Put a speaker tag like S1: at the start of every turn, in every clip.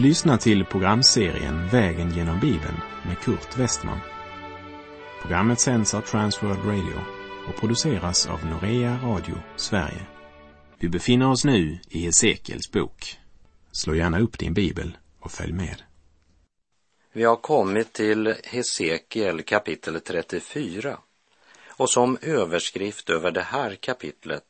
S1: Du lyssnar till programserien Vägen genom Bibeln med Kurt Westman. Programmet sänds av Transworld Radio och produceras av Norea Radio Sverige. Vi befinner oss nu i Hesekiels bok. Slå gärna upp din bibel och följ med.
S2: Vi har kommit till Hesekiel kapitel 34 och som överskrift över det här kapitlet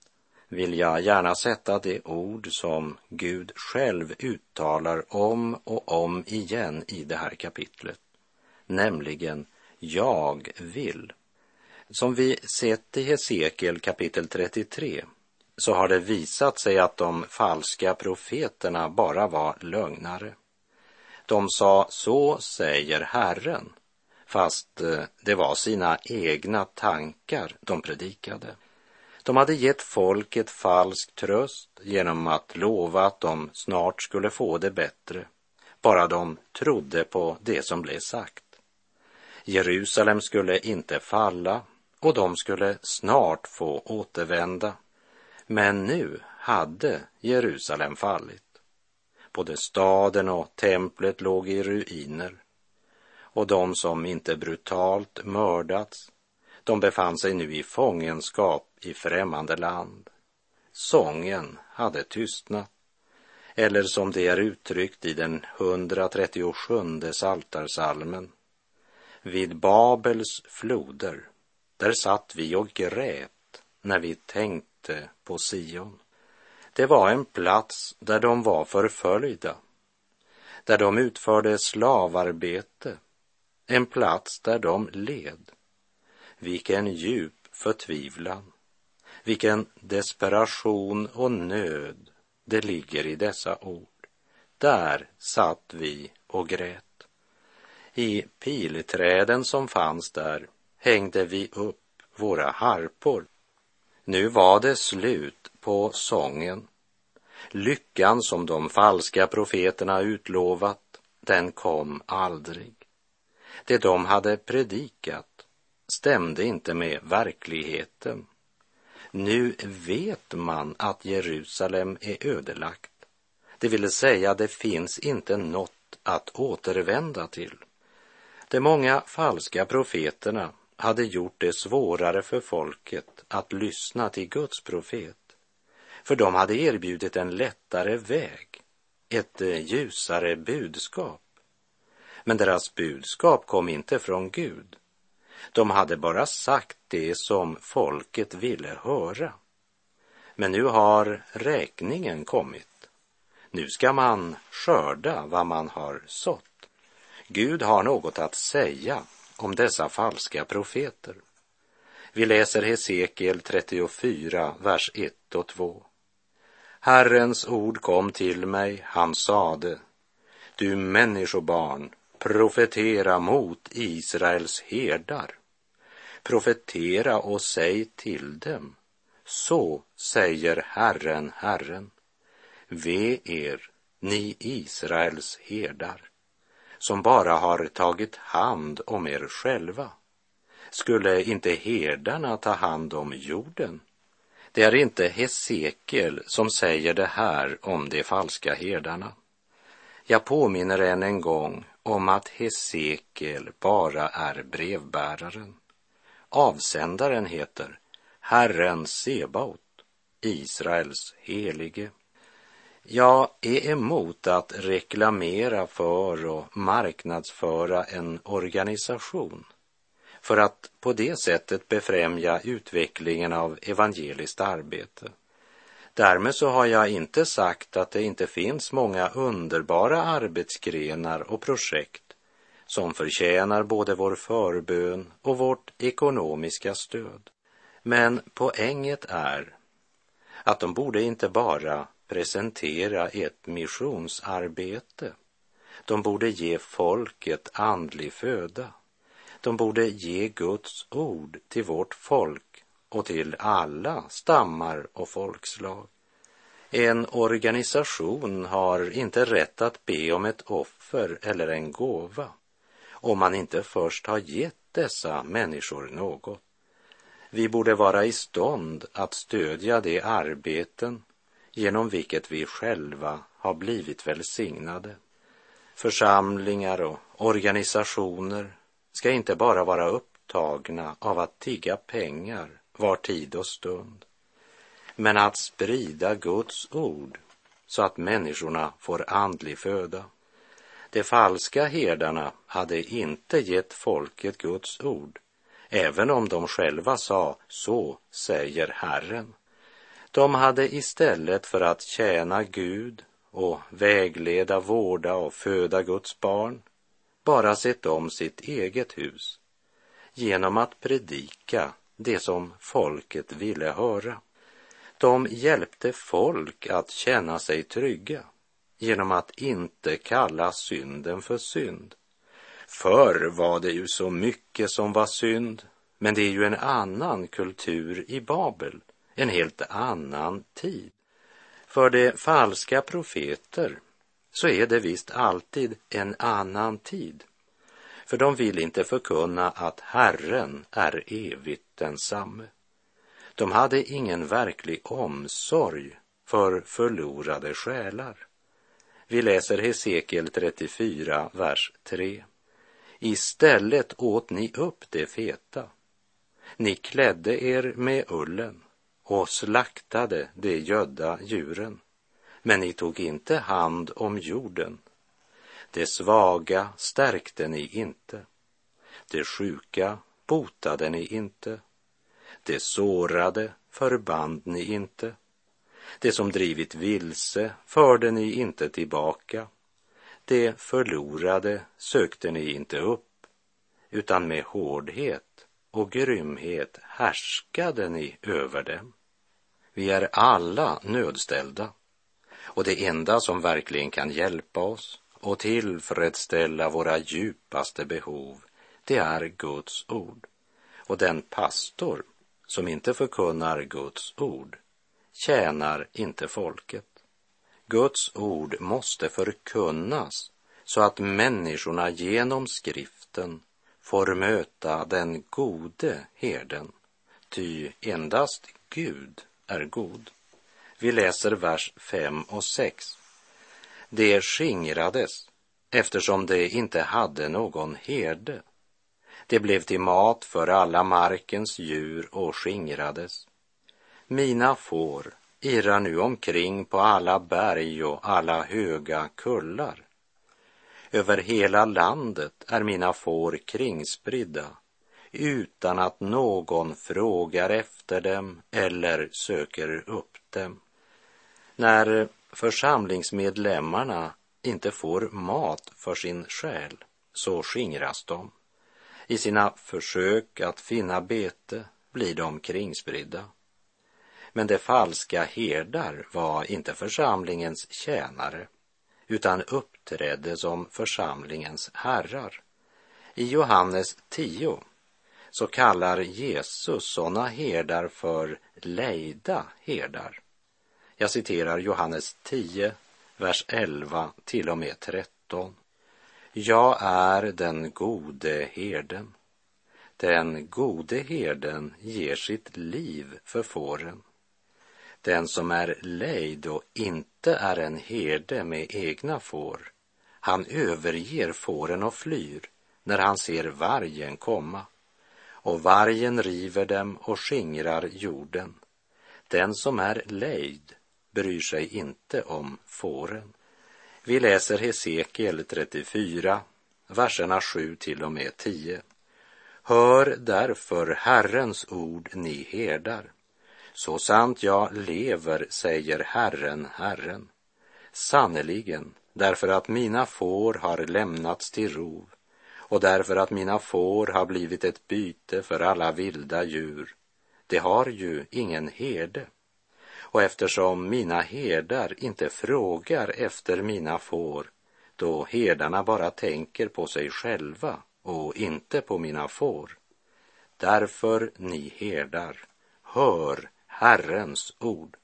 S2: vill jag gärna sätta det ord som Gud själv uttalar om och om igen i det här kapitlet, nämligen jag vill. Som vi sett i Hesekiel kapitel 33 så har det visat sig att de falska profeterna bara var lögnare. De sa så säger Herren, fast eh, det var sina egna tankar de predikade. De hade gett folket falsk tröst genom att lova att de snart skulle få det bättre, bara de trodde på det som blev sagt. Jerusalem skulle inte falla och de skulle snart få återvända. Men nu hade Jerusalem fallit. Både staden och templet låg i ruiner och de som inte brutalt mördats, de befann sig nu i fångenskap i främmande land. Sången hade tystnat. Eller som det är uttryckt i den 137 saltarsalmen. Vid Babels floder, där satt vi och grät när vi tänkte på Sion. Det var en plats där de var förföljda, där de utförde slavarbete, en plats där de led. Vilken djup förtvivlan vilken desperation och nöd det ligger i dessa ord. Där satt vi och grät. I pilträden som fanns där hängde vi upp våra harpor. Nu var det slut på sången. Lyckan som de falska profeterna utlovat, den kom aldrig. Det de hade predikat stämde inte med verkligheten. Nu vet man att Jerusalem är ödelagt. Det vill säga, det finns inte något att återvända till. De många falska profeterna hade gjort det svårare för folket att lyssna till Guds profet. För de hade erbjudit en lättare väg, ett eh, ljusare budskap. Men deras budskap kom inte från Gud. De hade bara sagt det som folket ville höra. Men nu har räkningen kommit. Nu ska man skörda vad man har sått. Gud har något att säga om dessa falska profeter. Vi läser Hesekiel 34, vers 1 och 2. Herrens ord kom till mig, han sade, du människobarn, profetera mot Israels herdar. Profetera och säg till dem, så säger Herren, Herren. Ve er, ni Israels herdar, som bara har tagit hand om er själva. Skulle inte herdarna ta hand om jorden? Det är inte Hesekiel som säger det här om de falska herdarna. Jag påminner än en gång om att Hesekiel bara är brevbäraren. Avsändaren heter Herren Sebaot, Israels helige. Jag är emot att reklamera för och marknadsföra en organisation för att på det sättet befrämja utvecklingen av evangeliskt arbete. Därmed så har jag inte sagt att det inte finns många underbara arbetsgrenar och projekt som förtjänar både vår förbön och vårt ekonomiska stöd. Men poänget är att de borde inte bara presentera ett missionsarbete. De borde ge folket andlig föda. De borde ge Guds ord till vårt folk och till alla stammar och folkslag. En organisation har inte rätt att be om ett offer eller en gåva om man inte först har gett dessa människor något. Vi borde vara i stånd att stödja de arbeten genom vilket vi själva har blivit välsignade. Församlingar och organisationer ska inte bara vara upptagna av att tigga pengar var tid och stund, men att sprida Guds ord så att människorna får andlig föda. De falska herdarna hade inte gett folket Guds ord, även om de själva sa så säger Herren. De hade istället för att tjäna Gud och vägleda, vårda och föda Guds barn bara sett om sitt eget hus genom att predika det som folket ville höra. De hjälpte folk att känna sig trygga genom att inte kalla synden för synd. Förr var det ju så mycket som var synd, men det är ju en annan kultur i Babel, en helt annan tid. För de falska profeter så är det visst alltid en annan tid. För de vill inte förkunna att Herren är evigt densamme. De hade ingen verklig omsorg för förlorade själar. Vi läser Hesekiel 34, vers 3. Istället åt ni upp det feta. Ni klädde er med ullen och slaktade de gödda djuren. Men ni tog inte hand om jorden. Det svaga stärkte ni inte. Det sjuka botade ni inte. Det sårade förband ni inte. Det som drivit vilse förde ni inte tillbaka. Det förlorade sökte ni inte upp, utan med hårdhet och grymhet härskade ni över dem. Vi är alla nödställda och det enda som verkligen kan hjälpa oss och tillfredsställa våra djupaste behov, det är Guds ord. Och den pastor som inte förkunnar Guds ord tjänar inte folket. Guds ord måste förkunnas så att människorna genom skriften får möta den gode herden, ty endast Gud är god. Vi läser vers 5 och 6. Det skingrades eftersom det inte hade någon herde. Det blev till mat för alla markens djur och skingrades. Mina får irrar nu omkring på alla berg och alla höga kullar. Över hela landet är mina får kringspridda utan att någon frågar efter dem eller söker upp dem. När församlingsmedlemmarna inte får mat för sin själ så skingras de. I sina försök att finna bete blir de kringspridda. Men de falska herdar var inte församlingens tjänare utan uppträdde som församlingens herrar. I Johannes 10 så kallar Jesus sådana herdar för lejda herdar. Jag citerar Johannes 10, vers 11 till och med 13. Jag är den gode herden. Den gode herden ger sitt liv för fåren. Den som är lejd och inte är en herde med egna får, han överger fåren och flyr när han ser vargen komma. Och vargen river dem och skingrar jorden. Den som är lejd bryr sig inte om fåren. Vi läser Hesekiel 34, verserna 7 till och med 10. Hör därför Herrens ord, ni herdar. Så sant jag lever, säger Herren, Herren. Sannerligen, därför att mina får har lämnats till rov och därför att mina får har blivit ett byte för alla vilda djur. Det har ju ingen herde. Och eftersom mina herdar inte frågar efter mina får, då herdarna bara tänker på sig själva och inte på mina får. Därför, ni herdar, hör Herrens ord.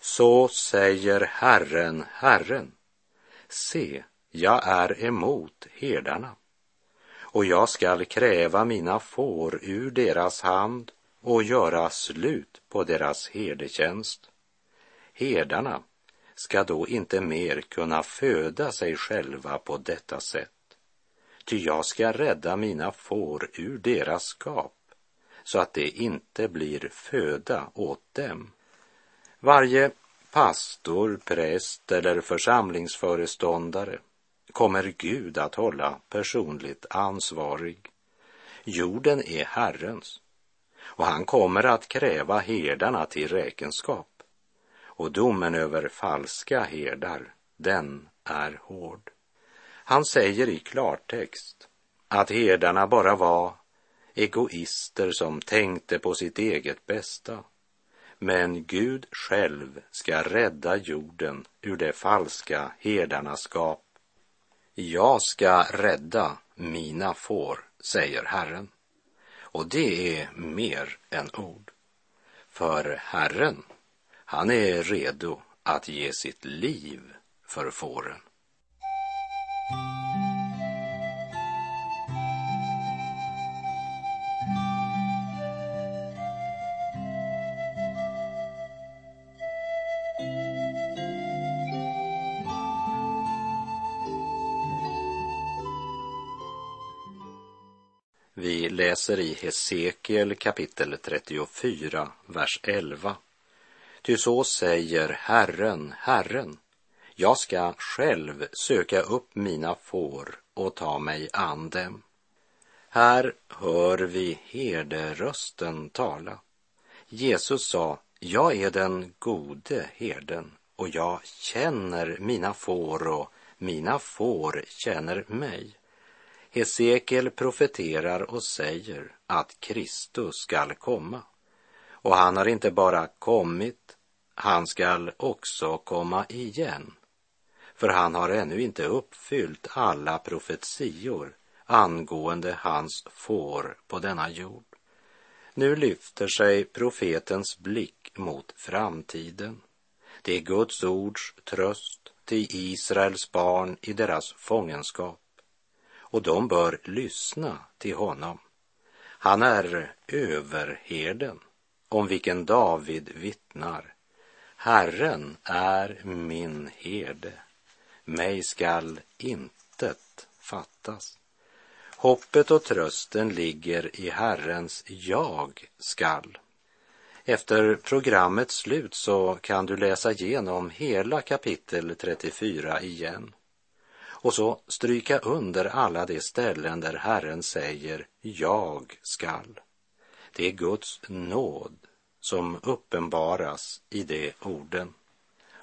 S2: Så säger Herren, Herren. Se, jag är emot herdarna och jag skall kräva mina får ur deras hand och göra slut på deras herdetjänst. Herdarna ska då inte mer kunna föda sig själva på detta sätt. Ty jag ska rädda mina får ur deras skap, så att det inte blir föda åt dem. Varje pastor, präst eller församlingsföreståndare kommer Gud att hålla personligt ansvarig. Jorden är Herrens och han kommer att kräva herdarna till räkenskap. Och domen över falska herdar, den är hård. Han säger i klartext att herdarna bara var egoister som tänkte på sitt eget bästa. Men Gud själv ska rädda jorden ur det falska herdarnaskap. Jag ska rädda mina får, säger Herren. Och det är mer än ord. För Herren, han är redo att ge sitt liv för fåren. Vi läser i Hesekiel kapitel 34, vers 11. Ty så säger Herren, Herren, jag ska själv söka upp mina får och ta mig an dem. Här hör vi herderösten tala. Jesus sa, jag är den gode herden och jag känner mina får och mina får känner mig. Hesekiel profeterar och säger att Kristus skall komma. Och han har inte bara kommit, han skall också komma igen. För han har ännu inte uppfyllt alla profetior angående hans får på denna jord. Nu lyfter sig profetens blick mot framtiden. Det är Guds ords tröst till Israels barn i deras fångenskap och de bör lyssna till honom. Han är överherden om vilken David vittnar. Herren är min herde, mig skall intet fattas. Hoppet och trösten ligger i Herrens jag skall. Efter programmets slut så kan du läsa igenom hela kapitel 34 igen och så stryka under alla de ställen där Herren säger jag skall. Det är Guds nåd som uppenbaras i de orden.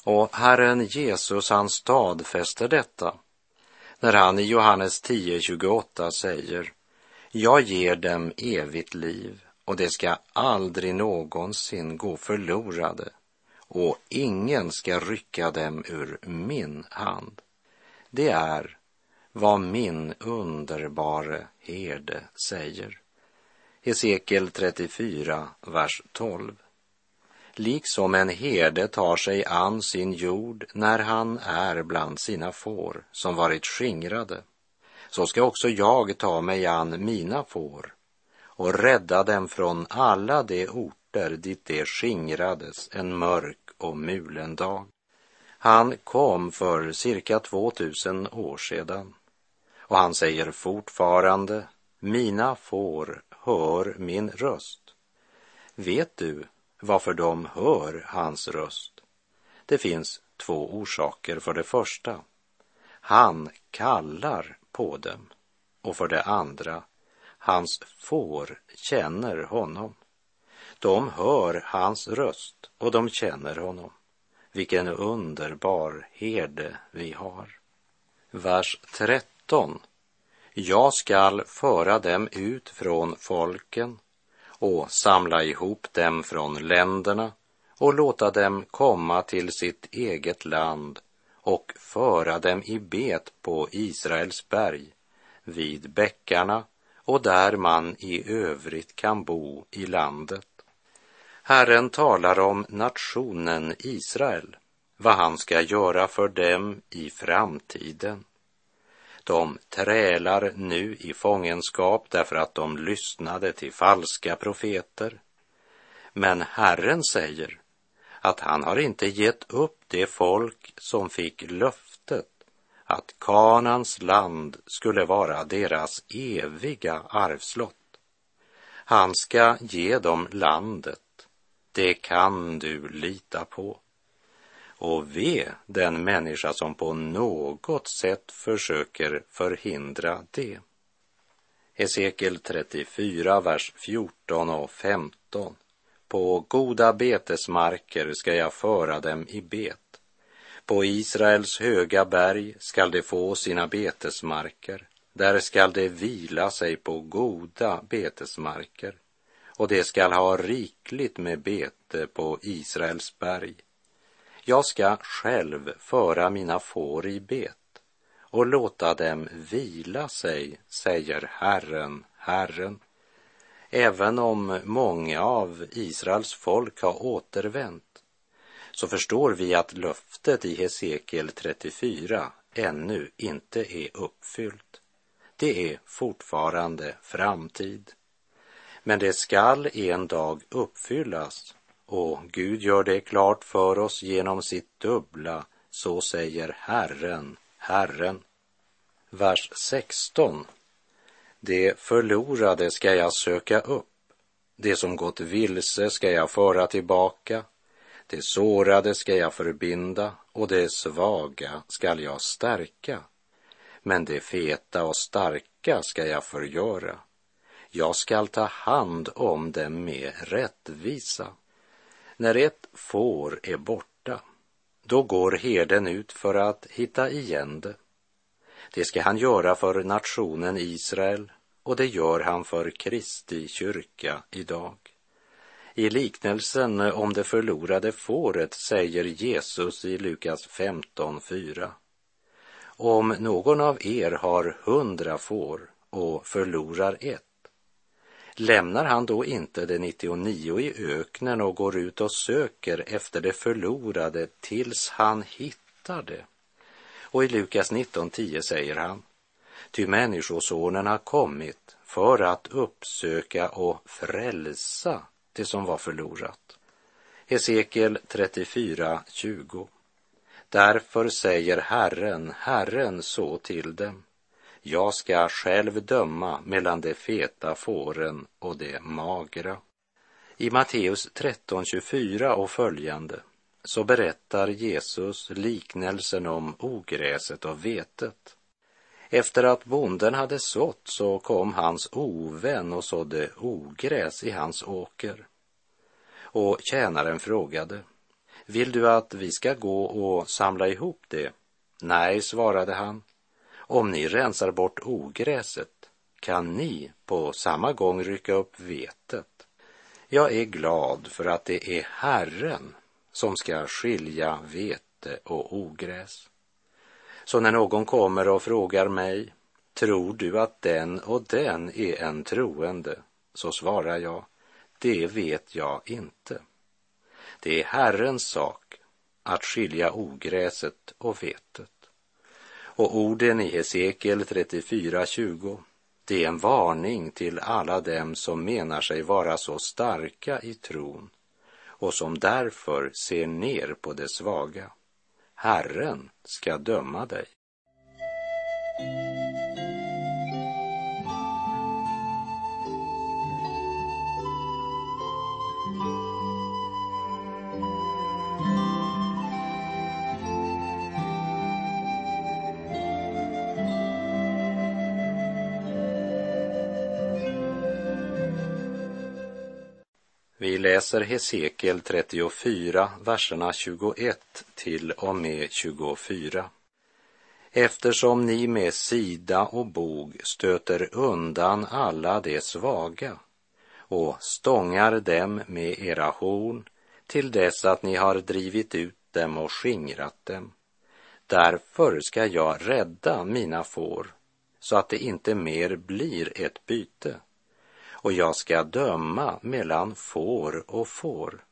S2: Och Herren Jesus han stadfäster detta när han i Johannes 10.28 säger Jag ger dem evigt liv och det ska aldrig någonsin gå förlorade och ingen ska rycka dem ur min hand. Det är vad min underbare herde säger. Hesekiel 34, vers 12. Liksom en herde tar sig an sin jord när han är bland sina får som varit skingrade, så ska också jag ta mig an mina får och rädda dem från alla de orter dit de skingrades en mörk och mulen dag. Han kom för cirka 2000 år sedan och han säger fortfarande, mina får hör min röst. Vet du varför de hör hans röst? Det finns två orsaker. För det första, han kallar på dem. Och för det andra, hans får känner honom. De hör hans röst och de känner honom. Vilken underbar herde vi har. Vers 13. Jag skall föra dem ut från folken och samla ihop dem från länderna och låta dem komma till sitt eget land och föra dem i bet på Israels berg, vid bäckarna och där man i övrigt kan bo i landet. Herren talar om nationen Israel, vad han ska göra för dem i framtiden. De trälar nu i fångenskap därför att de lyssnade till falska profeter. Men Herren säger att han har inte gett upp det folk som fick löftet att Kanans land skulle vara deras eviga arvslott. Han ska ge dem landet. Det kan du lita på. Och ve den människa som på något sätt försöker förhindra det. Hesekiel 34, vers 14 och 15. På goda betesmarker ska jag föra dem i bet. På Israels höga berg skall de få sina betesmarker. Där skall de vila sig på goda betesmarker och de skall ha rikligt med bete på Israels berg. Jag ska själv föra mina får i bet och låta dem vila sig, säger Herren, Herren. Även om många av Israels folk har återvänt så förstår vi att löftet i Hesekiel 34 ännu inte är uppfyllt. Det är fortfarande framtid. Men det skall en dag uppfyllas och Gud gör det klart för oss genom sitt dubbla, så säger Herren, Herren. Vers 16. Det förlorade ska jag söka upp, det som gått vilse ska jag föra tillbaka, det sårade ska jag förbinda och det svaga skall jag stärka. Men det feta och starka ska jag förgöra. Jag skall ta hand om dem med rättvisa. När ett får är borta, då går herden ut för att hitta igen det. Det ska han göra för nationen Israel och det gör han för Kristi kyrka idag. I liknelsen om det förlorade fåret säger Jesus i Lukas 15.4. Om någon av er har hundra får och förlorar ett, lämnar han då inte de 99 i öknen och går ut och söker efter det förlorade tills han hittar det? Och i Lukas 19.10 säger han, ty Människosonen har kommit för att uppsöka och frälsa det som var förlorat. Hesekiel 34.20 Därför säger Herren, Herren så till dem. Jag ska själv döma mellan de feta fåren och de magra. I Matteus 13.24 och följande så berättar Jesus liknelsen om ogräset och vetet. Efter att bonden hade sått så kom hans ovän och sådde ogräs i hans åker. Och tjänaren frågade, vill du att vi ska gå och samla ihop det? Nej, svarade han. Om ni rensar bort ogräset kan ni på samma gång rycka upp vetet. Jag är glad för att det är Herren som ska skilja vete och ogräs. Så när någon kommer och frågar mig, tror du att den och den är en troende? Så svarar jag, det vet jag inte. Det är Herrens sak att skilja ogräset och vetet. Och orden i Hesekiel 34.20, det är en varning till alla dem som menar sig vara så starka i tron och som därför ser ner på det svaga. Herren ska döma dig. Vi läser Hesekiel 34, verserna 21 till och med 24. Eftersom ni med sida och bog stöter undan alla de svaga och stångar dem med era horn till dess att ni har drivit ut dem och skingrat dem. Därför ska jag rädda mina får så att det inte mer blir ett byte och jag ska döma mellan får och får.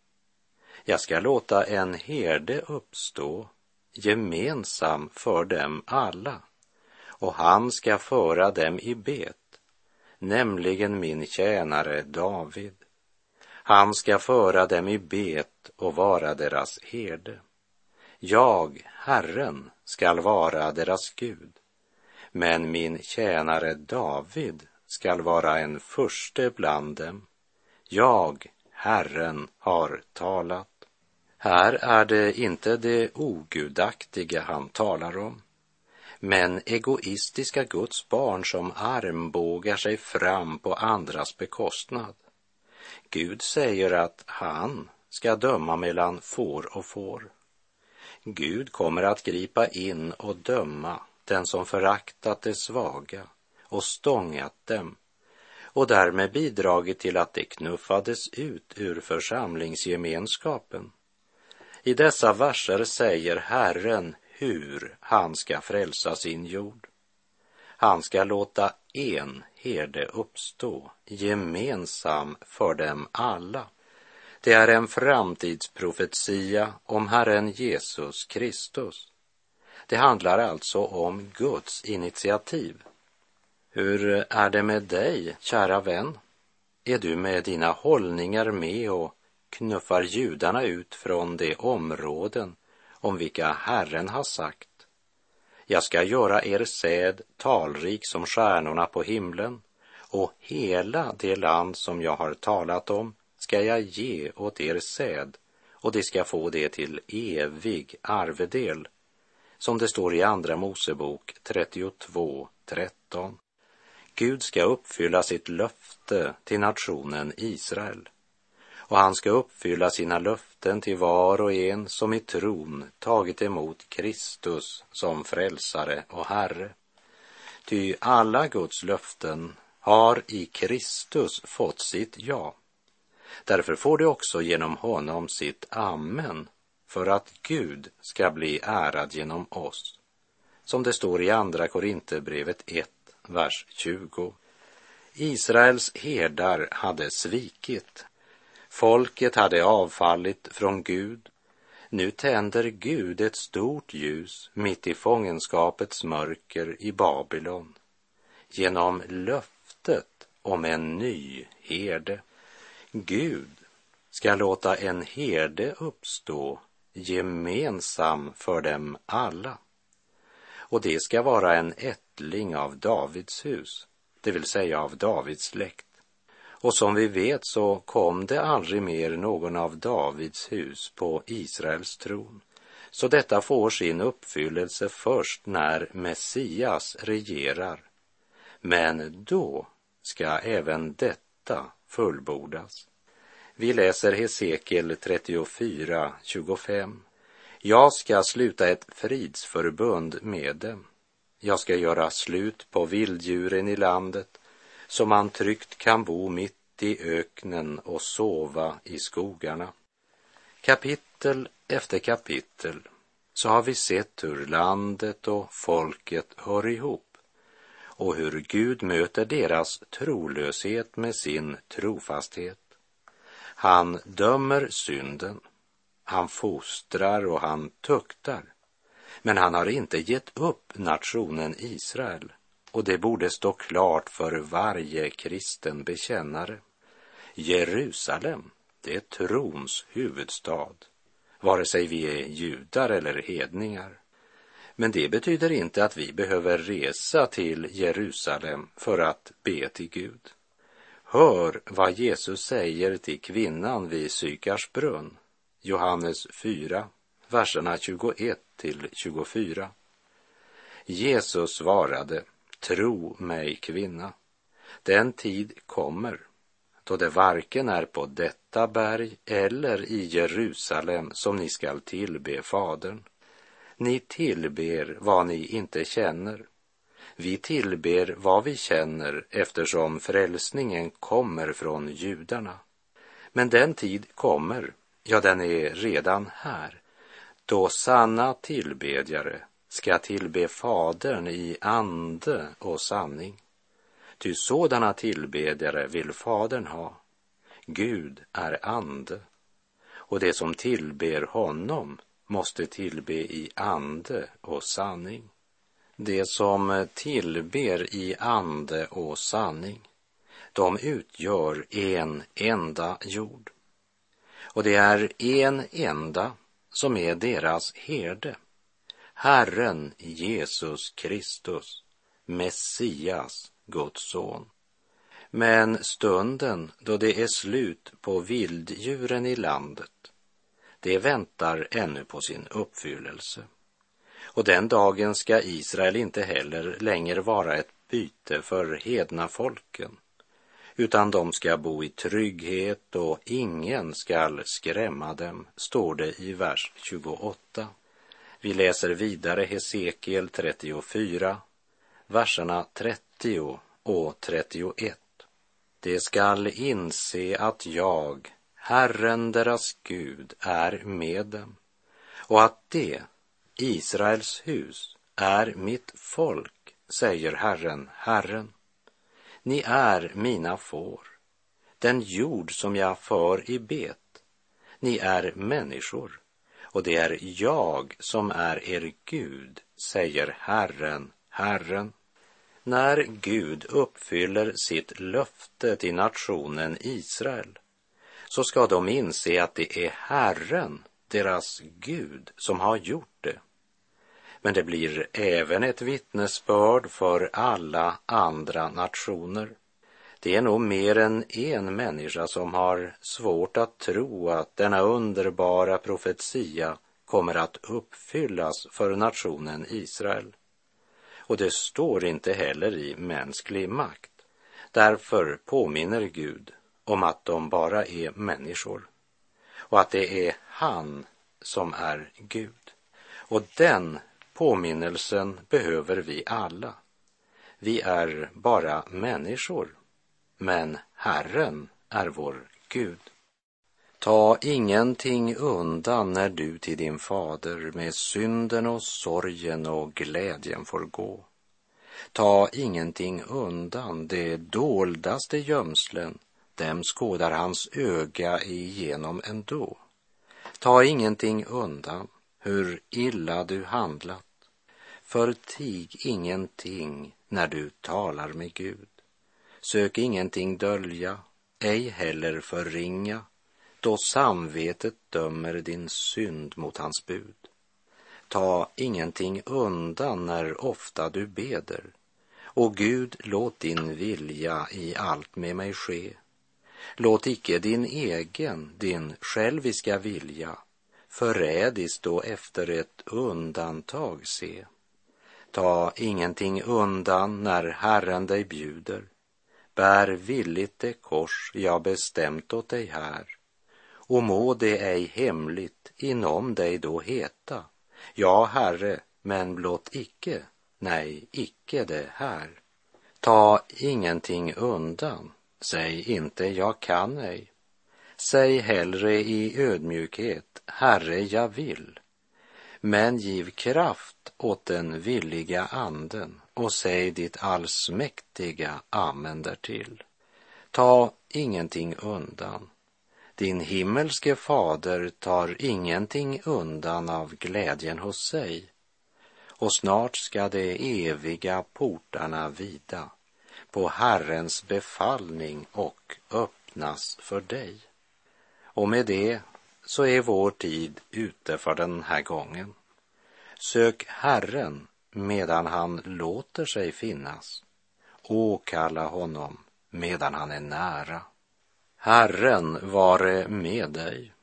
S2: Jag ska låta en herde uppstå gemensam för dem alla och han ska föra dem i bet, nämligen min tjänare David. Han ska föra dem i bet och vara deras herde. Jag, Herren, skall vara deras Gud, men min tjänare David skall vara en furste bland dem. Jag, Herren, har talat. Här är det inte det ogudaktiga han talar om, men egoistiska Guds barn som armbågar sig fram på andras bekostnad. Gud säger att han ska döma mellan får och får. Gud kommer att gripa in och döma den som föraktat det svaga och stångat dem och därmed bidragit till att de knuffades ut ur församlingsgemenskapen. I dessa verser säger Herren hur han ska frälsa sin jord. Han ska låta en herde uppstå gemensam för dem alla. Det är en framtidsprofetia om Herren Jesus Kristus. Det handlar alltså om Guds initiativ. Hur är det med dig, kära vän? Är du med dina hållningar med och knuffar judarna ut från de områden om vilka Herren har sagt jag ska göra er säd talrik som stjärnorna på himlen och hela det land som jag har talat om ska jag ge åt er säd och de ska få det till evig arvedel som det står i Andra Mosebok 32, 13. Gud ska uppfylla sitt löfte till nationen Israel och han ska uppfylla sina löften till var och en som i tron tagit emot Kristus som frälsare och Herre. Ty alla Guds löften har i Kristus fått sitt ja. Därför får det också genom honom sitt amen för att Gud ska bli ärad genom oss. Som det står i Andra Korinthierbrevet 1, vers 20. Israels herdar hade svikit Folket hade avfallit från Gud. Nu tänder Gud ett stort ljus mitt i fångenskapets mörker i Babylon genom löftet om en ny herde. Gud ska låta en herde uppstå gemensam för dem alla. Och det ska vara en ättling av Davids hus, det vill säga av Davids släkt. Och som vi vet så kom det aldrig mer någon av Davids hus på Israels tron. Så detta får sin uppfyllelse först när Messias regerar. Men då ska även detta fullbordas. Vi läser Hesekiel 34, 25. Jag ska sluta ett fridsförbund med dem. Jag ska göra slut på vilddjuren i landet så man tryggt kan bo mitt i öknen och sova i skogarna. Kapitel efter kapitel så har vi sett hur landet och folket hör ihop och hur Gud möter deras trolöshet med sin trofasthet. Han dömer synden, han fostrar och han tuktar. Men han har inte gett upp nationen Israel och det borde stå klart för varje kristen bekännare. Jerusalem, det är trons huvudstad, vare sig vi är judar eller hedningar. Men det betyder inte att vi behöver resa till Jerusalem för att be till Gud. Hör vad Jesus säger till kvinnan vid Sykars brunn, Johannes 4, verserna 21 till 24. Jesus svarade, Tro mig, kvinna, den tid kommer då det varken är på detta berg eller i Jerusalem som ni skall tillbe Fadern. Ni tillber vad ni inte känner. Vi tillber vad vi känner eftersom frälsningen kommer från judarna. Men den tid kommer, ja, den är redan här, då sanna tillbedjare ska tillbe Fadern i ande och sanning. Ty sådana tillbedjare vill Fadern ha. Gud är ande och det som tillber honom måste tillbe i ande och sanning. Det som tillber i ande och sanning, de utgör en enda jord. Och det är en enda som är deras herde. Herren Jesus Kristus, Messias, Guds son. Men stunden då det är slut på vilddjuren i landet, det väntar ännu på sin uppfyllelse. Och den dagen ska Israel inte heller längre vara ett byte för hedna folken, utan de ska bo i trygghet och ingen skall skrämma dem, står det i vers 28. Vi läser vidare Hesekiel 34, verserna 30 och 31. De skall inse att jag, Herren deras Gud, är med dem och att det, Israels hus, är mitt folk, säger Herren, Herren. Ni är mina får, den jord som jag för i bet. Ni är människor, och det är jag som är er Gud, säger Herren, Herren. När Gud uppfyller sitt löfte till nationen Israel så ska de inse att det är Herren, deras Gud, som har gjort det. Men det blir även ett vittnesbörd för alla andra nationer. Det är nog mer än en människa som har svårt att tro att denna underbara profetia kommer att uppfyllas för nationen Israel. Och det står inte heller i mänsklig makt. Därför påminner Gud om att de bara är människor och att det är han som är Gud. Och den påminnelsen behöver vi alla. Vi är bara människor, men Herren är vår Gud. Ta ingenting undan när du till din fader med synden och sorgen och glädjen får gå. Ta ingenting undan det doldaste gömslen, dem skådar hans öga igenom ändå. Ta ingenting undan hur illa du handlat. Förtig ingenting när du talar med Gud. Sök ingenting dölja, ej heller förringa då samvetet dömer din synd mot hans bud. Ta ingenting undan när ofta du beder. Och Gud, låt din vilja i allt med mig ske. Låt icke din egen, din själviska vilja förrädiskt och efter ett undantag se. Ta ingenting undan när Herren dig bjuder. Bär villigt det kors jag bestämt åt dig här och må det ej hemligt inom dig då heta, ja, Herre, men blott icke, nej, icke det här. Ta ingenting undan, säg inte jag kan ej. Säg hellre i ödmjukhet, Herre, jag vill. Men giv kraft åt den villiga anden och säg ditt allsmäktiga amen därtill. Ta ingenting undan, din himmelske fader tar ingenting undan av glädjen hos sig och snart ska de eviga portarna vida på Herrens befallning och öppnas för dig. Och med det så är vår tid ute för den här gången. Sök Herren medan han låter sig finnas. Åkalla honom medan han är nära. Herren vare med dig.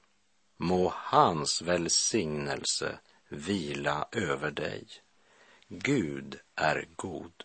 S2: Må hans välsignelse vila över dig. Gud är god.